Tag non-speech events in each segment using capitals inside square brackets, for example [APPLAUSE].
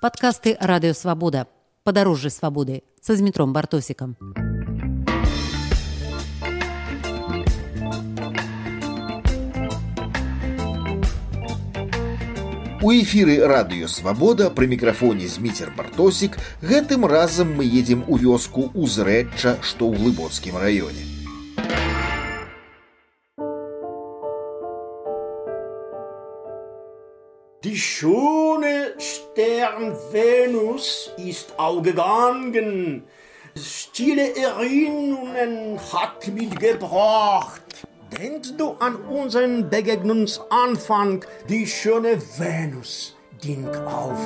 Падкасты радыёвабода. Падарожжы свабоды са змітром бартосікам. У эфіры радыё свабода пры мікрафоне зміцер бартосік гэтым разам мы едзем у вёску узрэчча што ў глыбоцкім раёне Die schöne Stern Venus ist aufgegangen. Stille Erinnerungen hat mitgebracht. Denkst du an unseren Begegnungsanfang? Die schöne Venus ging auf.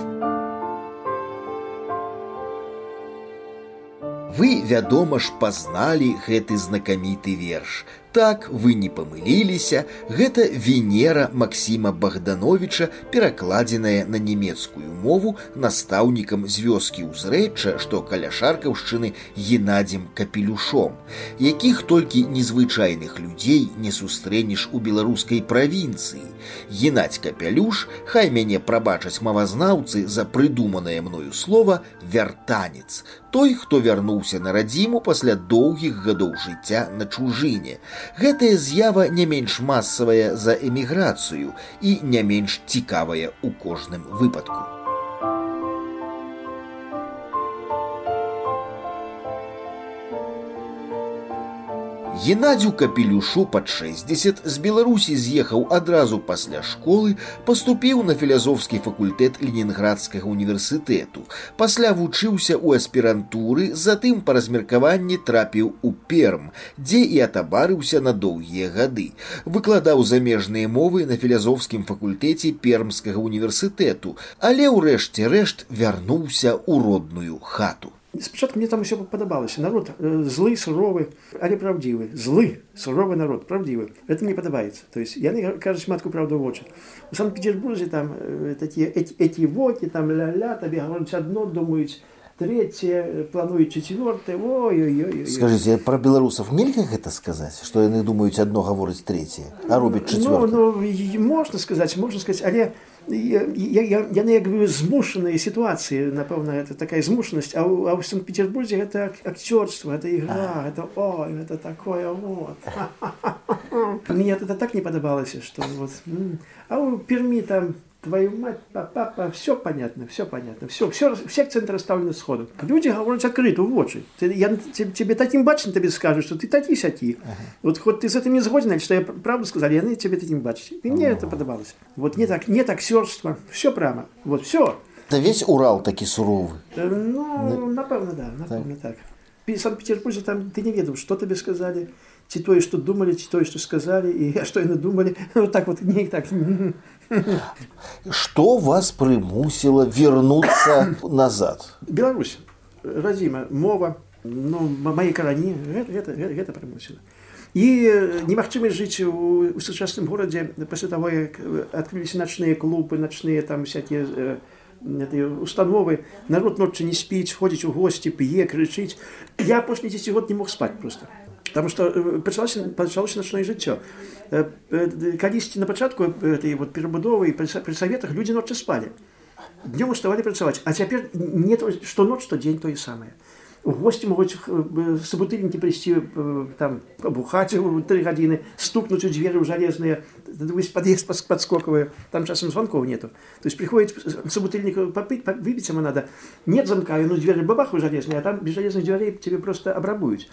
Вы, вядома ж, пазналі гэты знакаміты верш. Так вы не памыліліся, гэта Венера Максіма Богдановича, перакладзеная на нямецкую мову настаўнікам з вёскі ўзрэчча, што каля шаркаўшчыны Геннадзем капелюшом, якіх толькі незвычайных людзей не сустрэнеш у беларускай правінцыі. Геннадзь капялюш, хай мяне прабачаць мавазнаўцы за прыдуманае мною слова вяртанец, той, хто вярнуўся на радзіму пасля доўгіх гадоў жыцця на чужыне. Гэтая з'ява не менш масавая за эміграцыю і не менш цікавая ў кожным выпадку. Геннадзю капелюшу пад 60 з Беларусі з'ехаў адразу пасля школы, паступіў на філязофскі факультэт Ленінградскага універсітэту. Пасля вучыўся ў аспірантуры, затым па размеркаванні трапіў у перм, дзе і атабарыўся на доўгія гады. Выкладаў замежныя мовы на філязофскім факультэце пермскага універсітэту, але ўрэшце рэшт вярнуўся ў родную хату. Спочатку мне там все подобалось. Народ злый, суровый, але правдивый. Злый, суровый народ, правдивый. Это мне подобается. То есть я не кажется матку правду в очи. В Санкт-Петербурге там эти, эти воки, там ля-ля, тебе говорят одно, думают третье, плануют четвертое. Ой-ой-ой. Скажите, про белорусов нельзя это сказать? Что они думают одно, говорят третье, а робят четвертое? Ну, ну, можно сказать, можно сказать, але яны як бы змушаныя сітуацыі напэўна это такая змушанасць а ў, а ў санкт-петербурзе гэта акцёрство это игра это о это такое вот мне [LAUGHS] это так не падабалася что вот а у перми там твою мать, папа, все понятно, все понятно, все, все, все акценты расставлены сходу. Люди говорят открыто в очи. Ты, я тебе таким бачен тебе скажу, что ты таки сяки. Ага. Вот хоть ты с этим не згоден, что я правду сказал, я тебе таким бачу. И мне ага. это подобалось. Вот нет, так, нет актерства, все прямо, вот все. Да весь Урал таки суровый. Э, ну, напевно, да, напевно так. так. В Санкт-Петербурге там ты не ведал, что тебе сказали, ці тое што думалі ці тое што сказалі і што яны думалі вот так вот не так что вас прымусіла вернуться назад Беларусь радзіма мова ну мае карані гэта, гэта, гэта прымусіла і немагчымасць жыць у, у сучасным горадзе пасля таго як адкрыліся начныя клубы начныя там всякие установы народ ноччы не спіць ходзіць у госці п'е крычыць я апошні 10 год не мог спаць просто Потому что пачалася пачалося начное жыццё калісьці на пачатку этой вот перабудовы пры саветах людзі ноччы спалі днём уставалі працаваць а цяпер не то што ноч што дзень тое самае гости могуць сабутыльнікі прыйсці там бухаць три гадзіны стукнуць у дзверы ў жалезныя вось пад'езд подскокавыя там часам звонков нету то есть приходит собутыльнік попыць выбіць ему надо нет замка ну дзверы бабаху жалезныя а там без жалезных дзвярей тебе просто абрабуюць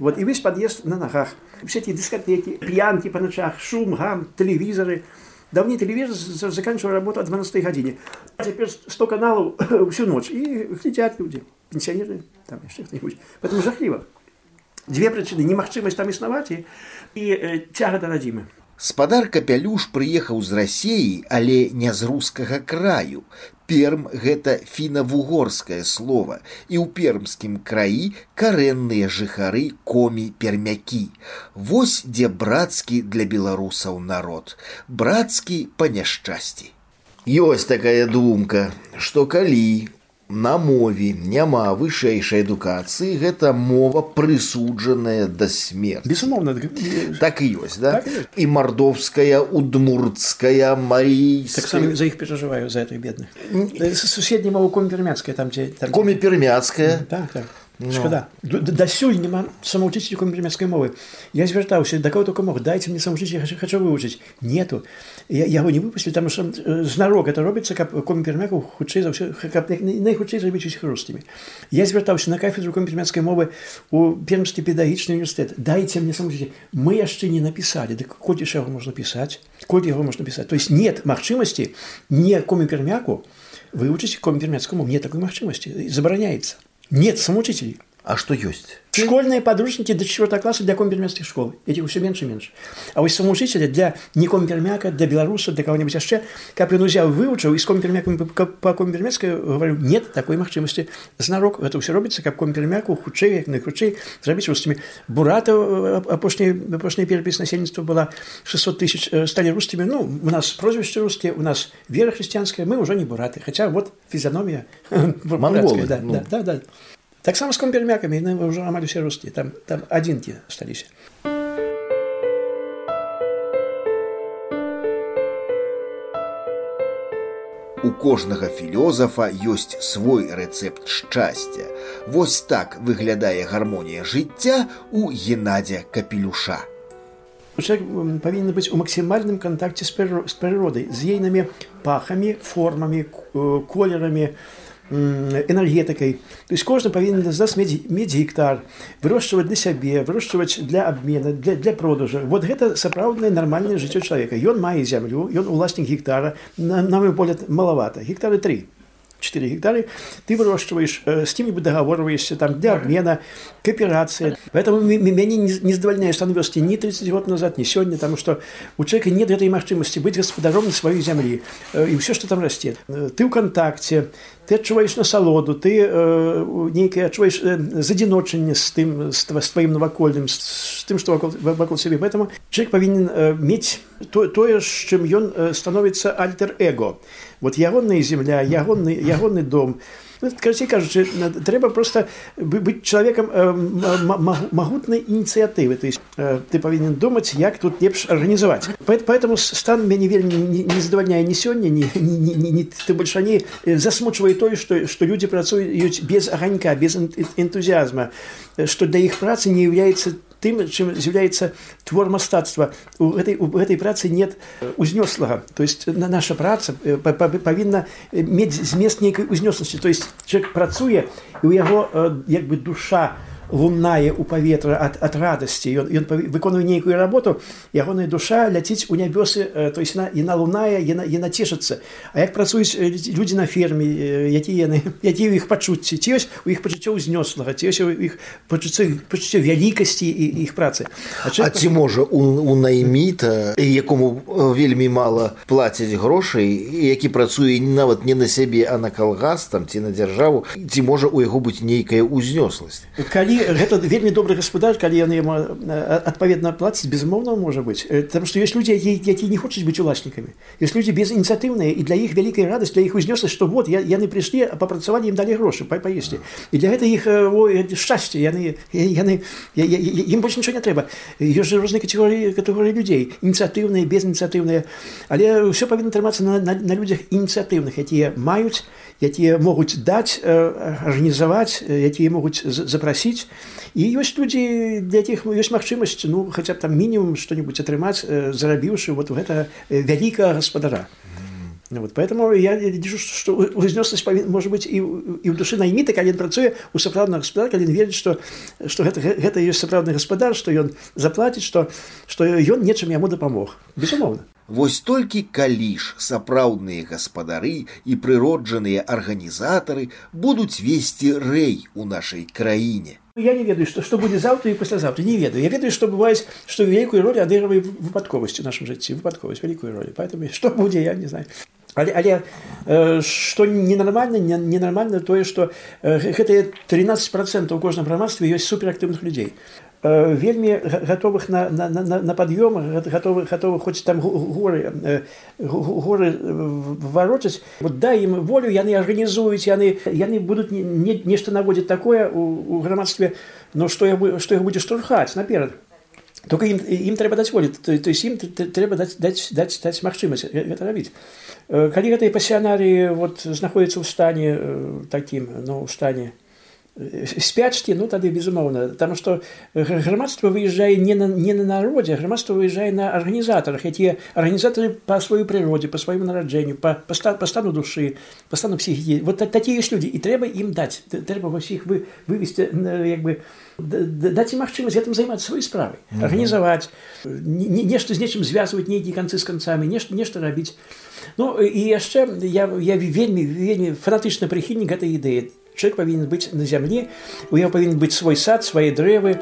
Вот, и весь подъезд на ногах. Всякие дискотеки, пьянки по ночах, шум, гам, телевизоры. Давний телевизор заканчивал работу о 12 године. А теперь 100 каналов [COUGHS] всю ночь. И глядят люди, пенсионеры, там еще кто-нибудь. Поэтому жахливо. Две причины. Немагчимость там існаваць і, і э, цяга да радзімы. Спадар капялюш прыехаў з рассеі, але не з рускага краю. Перм гэта фіна-вугорскае слово, і ў пермскім краі карэнныя жыхары комі пермякі. Вось дзе брацкі для беларусаў народ, брацкі па няшчасці. Ёсць такая думка, што калі на мове няма вышэйшай адукацыі гэта мова прысуджаная да смерти безумоўна так і ёсць да Так і ёсць. і мардовская удмуртская марийская таксама за іх перажываю за этой бедных суседняя мова компермяцкая там дзе там коми пермяцкая так так шкада Д- д- дасюль няма самоучителя компермяцкай мовы я звяртаўся да кого только мог дайте мне самоучителя я хочу, хочу выучыць нету я яго не выпусцілі там что э, знарок это робіцца каб компермяку хутчэй за ўсё каб як най- найхутчэй зрабіць усіх рустымі я звяртаўся на кафедру компермяцкай мовы у пермскі педагагічны універсітэт дайте мне самоучителя мы яшчэ не написали дык колькі ж яго можна пісаць колькі яго можна пісаць то есть нет магчымасці не компермяку выучыць компермяцкую мову нет такой магчымасці забараняецца нет самоучителей а что ёсць Школьные подручники до 4 класса для компермяцких школ. Этих все меньше и меньше. А вот самоучителя для не компермяка, для белоруса, для кого-нибудь еще, как он взял, выучил, и с компермяком по, по компермяцкой говорю, нет такой махчимости. Знарок, это все робится, как компермяку, худшей, як найхудшей, зробить русскими. Бурата, опошняя, опошняя перепись населенства была 600 тысяч, э, стали русскими. Ну, у нас прозвище русские, у нас вера христианская, мы уже не бураты. Хотя вот физиономия [LAUGHS] да, ну. да, да, да. Так само с компермяками, яны уже амаль усе русские, там, там адзінкі асталіся. У кожнага філёзафа ёсць свой рэцэпт шчасця. Вось так выглядае гармонія жыцця у Геннадзя Капелюша. Человек м, повинен быть у максимальном контакте с, приро- с природой, с ейными пахами, формами, к- э, колерами, энергетыкай. То есть кожны павінен з нас мець медзі-гектар, вырошчваць для сябе, вырошчваць для абмена, для, для продажа. Вот гэта сапраўднае нармальнае жыццё чалавека. Ён мае зямлю, ён уласнік гектара, на, на мой погляд, малавата. Гектары 3. 4 гектары, ты выращиваешь, э, с кем-нибудь договариваешься там, для обмена, кооперации. Поэтому меня не, не задовольняет становился ни 30 год назад, ни сегодня, потому что у человека нет этой возможности быть господаром своей земли э, и все, что там растет. Э, Ты в контакте, ты адчуваеш насалоду ты э, нейкае адчуваеш э, задзіночанне з тым з, з тваім навакольным з, з тым што вакол, вакол сябе поэтому человек павінен э, мець то, тое з чым ён э, становіцца альтер-эго вот ягоная земля ягоны ягоны дом Ну, карацей кажучы на- трэба просто бы- быць чалавекам э, м- м- м- магутнай ініцыятывы то есть э, ты павінен думаць як тут лепш арганізаваць Поэт- поэтому с- стан мяне вельмі не, не задавальняе ні сёння ні, ні, ні, ні, ні ты больш раней э, засмучвае тое што, што людзі працуюць без аганька без эн- энтузіазма э, што для іх працы не являецца тым чым з'яўляецца твор мастацтва у гэтай у гэтай працы нет э, узнёслага то есть на наша праца э, па- па- павінна э, мець змест нейкай узнёсласці то есть человек працуе і у яго э, як бы душа лунае у паветра ад, ад радасці. Ён, ён выконвае нейкую работу ягоная душа ляціць у нябёсы то есть яна, яна лунае яна, яна цешыцца А як працуюць людзі на ферме якія яны [LAUGHS] якія ў іх пачуцці? Ці ёсць у іх пачуццё ўзнёслага ці ёсць у іх пачуццё пачуццё вялікасці і іх працы? А чалавек ці можа у, у найміта, якому вельмі мала плацяць грошай, які працуе нават не на сябе, а на калгас там ці на дзяржаву, ці можа у яго быць нейкая ўзнёсласць. калі гэта вельмі добры гаспадар калі яны яму э, адпаведна плаціць безумоўна можа быць Э, потому что ёсць людзі якія якія не хочуць быць уласнікамі ёсць людзі безініцыятыўныя і для іх вялікая радасць для іх узнёсласць што вот я- яны прыйшлі а папрацавалі ім далі грошы па паесці і для гэта іх э, ой, шчасце яны яны я- я- я- ім больш нічого не трэба ёсць жа розныя катэгорыі катэгорыі людзей ініцыятыўныя безініцыятыўныя але ўсё павінна трымацца на, на, на людзях ініцыятыўных якія маюць якія могуць даць арганізаваць якія могуць з- запрасіць і ёсць людзі для якіх ёсць магчымасць ну хаця б там мінімум што-нибудь атрымаць э, зарабіўшы вот гэта э, вялікага гаспадара Ну Вот, поэтому я лічу, што узнёсласць павін можа быць і, ў- і ў душы найміта, калі ён працуе у сапраўднага гаспадар, калі ён верыць, што, што гэта, гэта ёсць сапраўдны гаспадар, што ён заплаціць, што, што ён нечым яму дапамог. Безумоўна. Вось толькі калі ж сапраўдныя гаспадары і прыроджаныя арганізатары будуць весці рэй у нашай краіне. Я не ведаю, што, што будзе заўтра і паслязаўтра. Не ведаю. Я ведаю, што бываюць, што вялікую ролю адыгрывае выпадковасць у нашым жыцці, выпадковасць, вялікую ролю. Поэтому што [LAUGHS] будзе, я не знаю. Але, але э, што ненармальна, не, ненармальна тое, што э, гэтыя 13% у кожным грамадстве ёсць суперактыўных людзей. Вельмі гатовых на, на, на, на пад'ём гатовы гатовы хоць там горы горы варочаць. Дай ім волю яны арганізуюць яны яны будуць не, не, нешта наводзіць такое у, у грамадстве но што я што іх будзе штурхаць наперад. Только ім ім трэба даць волі то, то ім трэба даць даць даць даць магчымасць гэта рабіць. Калі гэтыя пасіянарыі вот знаходзяцца ў стане такім ну ў стане спячкі ну тады безумоўна там што грамадства выязджае не на не на народзе грамадства выязджае на арганізатарах якія арганізатары па сваёй прыродзе па свайму нараджэнню па па стану душы па стану псіхікі вот такія ёсць людзі і трэба ім даць трэба вось іх вы вывесці як бы даць ім магчымасць гэтым займацца сваёй справай арганізаваць нешта з нечым звязваць нейкія канцы з канцамі нешта нешта рабіць ну і яшчэ я я вельмі вельмі фанатычна прыхільнік гэтай ідэі Человек повинен быть на земле, у него повинен быть свой сад, свои древы.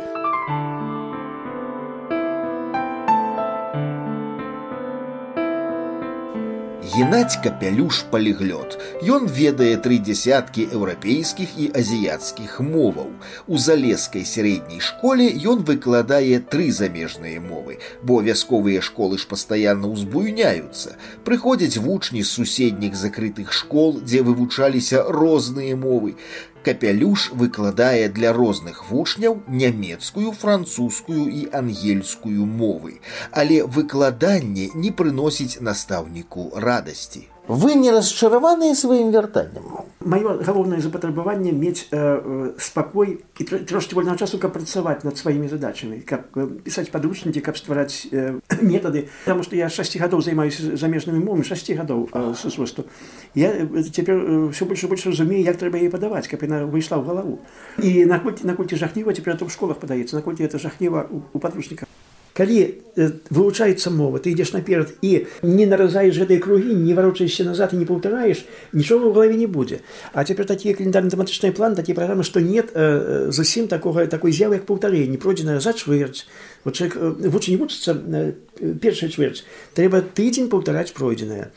Геннадзь капялюш паліглёт. Ён ведае тры дзясяткі еўрапейскіх і азіяцкіх моваў. У залескай сярэдняй школе ён выкладае тры замежныя мовы, бо вясковыя школы ж пастаянна ўзбуйняюцца. Прыходзяць вучні з суседніх закрытых школ, дзе вывучаліся розныя мовы. Капялюш выкладае для розных вучняў нямецкую, французскую і ангельскую мовы, але выкладанне не прыносіць настаўніку радасці. Вы не расчараваныя сваім вяртаннем. Маё галоўнае запатрабаванне мець э, э, спакой і трошки вольного часу, каб працаваць над сваімі задачамі, каб э, пісаць падручнікі, каб ствараць э, метады, Таму што я 6 гадоў займаюся замежнымі мовамі 6 гадоў э, с узросту. Я э, цяпер э, ўсё больш больш разумею, як трэба яе падаваць, каб яна выйшла ў галаву. І наколькі наколькі жахліва цяпер у школах падаецца, наколькі это жахліва у, у падручніках калі вывучаецца мова ты ідзеш наперад і не наразаеш гэтай кругі не варочаешся назад і не паўтараеш нічога ў галаве не будзе а цяпер такія календарны тэматычныя план такія праграмы што нет э, зусім такога такой з'явы як паўтарэнне пройдзеная за чвэрць вот человек вучень вучыцца першая чвэрць трэба тыдзень паўтараць пройдзенае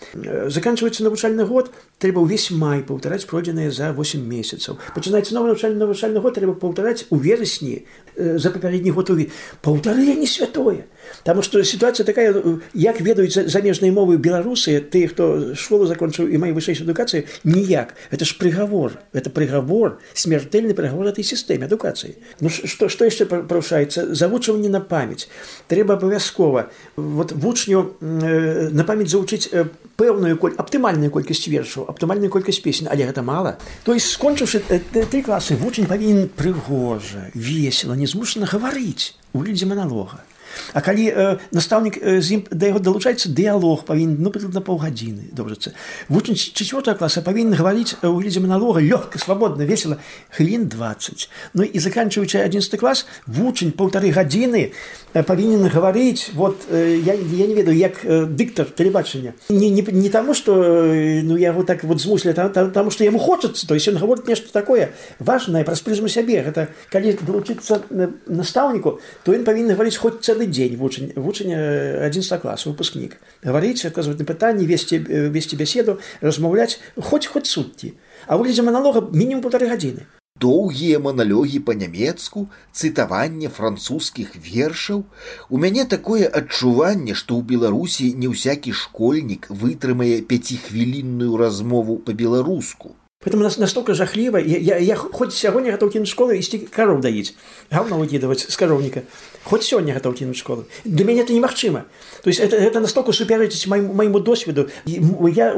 заканчиваецца навучальны год трэба ўвесь май паўтараць пройдзенае за 8 месяцаў пачынаецца новы навучальны навучальны год трэба паўтараць у верасні за папярэдні год уві паўтарэнне святое Таму што сітуацыя такая як ведаюць замежныя мовы беларусы ты хто школу закончыў і мае вышэйшую адукацыю ніяк это ж прыгавор это прыгавор смертельны прыгавор этой сістэме адукацыі Ну што што яшчэ парушаецца завучванне на памяць трэба абавязкова вот вучню э, на памяць завучыць э, пэўную коль аптымальную колькасць вершаў аптымальную колькасць песень але гэта мала то есть скончыўшы э, тры класы вучань павінен прыгожа весело не змушана гаварыць у людзе маналога А калі э, настаўнік з ім да яго далучаецца дыялог павінен ну на паўгадзіны доўжыцца вучань четвертого класа павінен гаварыць у глядзе манолога лёгка свабодна весела хвілін 20 Ну і заканчиваючы 11 клас вучань полторы гадзіны павінен гаварыць вот я, я не ведаю як дыктар тэлебачання. Не, не, не таму что ну яго так вот змусілі там, там, таму што яму хочацца то есть ён гаворыць нешта такое важное праз прызму сябе. Гэта калі далучыцца настаўніку то ён павінен гаварыць хоць цэлы цэлы дзень вучань вучань 11 класу выпускнік гаварыць адказваць на пытанні весці весці бяседу размаўляць хоць хоць суткі а выглядзе маналога мінімум полторы гадзіны доўгія маналёгі па-нямецку цытаванне французскіх вершаў у мяне такое адчуванне што ў беларусі не ўсякі школьнік вытрымае пяцихвілінную размову па-беларуску Поэтому нас настолько жахливо. Я, я, я хоть сегодня готов кинуть школу и исти коров доить. Говно выкидывать с коровника. Хоть сегодня готов кинуть школу. Для меня это немагчыма. То есть это, это настолько суперечить моему, моему досвіду. Я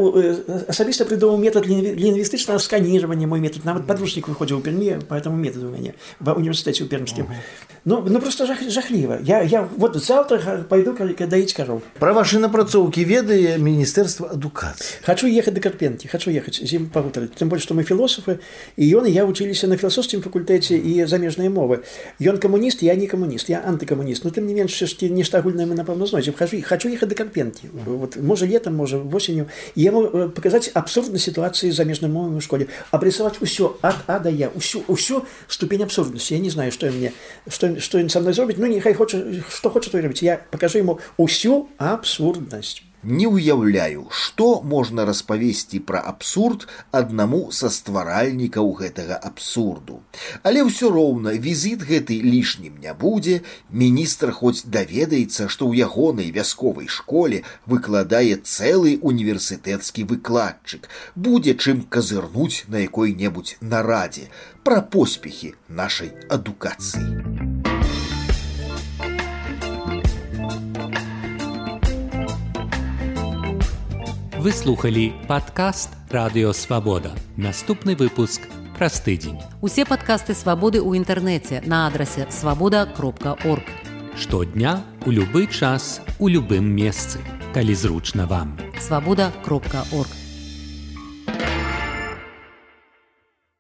особисто придумал метод лингвистичного сканирования, мой метод. Нават подручник выходил у Перми по этому методу у меня в университете у Пермском. Ну, ну просто жах, жахливо. Я, я вот завтра пойду доить коров. Про ваши напрацоўки ведае Министерство адукации. Хочу ехать до Карпенки, хочу ехать зиму пагутарыць. Тем больше, что мы философы, и он и я учились на философском факультете и замежные мовы. Он коммунист, я не коммунист, я антикоммунист. Но тем не меньше, что нечто агульное мы, напевно, знойдем. Хочу, хочу ехать до Карпенки. Вот, может, летом, может, осенью. И ему э, показать абсурдность ситуации с замежными мовами в школе. Обрисовать все от А до Я. Усю, усю ступень абсурдности. Я не знаю, что мне, что, что он со мной сделает. Ну, нехай хочет, что хочет, то и робить. Я покажу ему усю абсурдность. Не ўяўляю, што можна распавесці пра абсурд аднаму са стваральнікаў гэтага абсурду. Але ўсё роўна візіт гэты лішнім не будзе, міністр хоць даведаецца, што ў ягонай вясковай школе выкладае цэлы універсітэцкі выкладчык, будзе чым казырнуць на якой-небудзь нарадзе пра поспехі нашай адукацыі. Вы слухали падкаст радыёвабода. Наступны выпуск праз тыдзень. Усе падкасты свабоды ў інтэрнэце на адрасе свабода кропка орг. Штодня у любы час у любым месцы, калі зручна вам. Свабода кропка орг.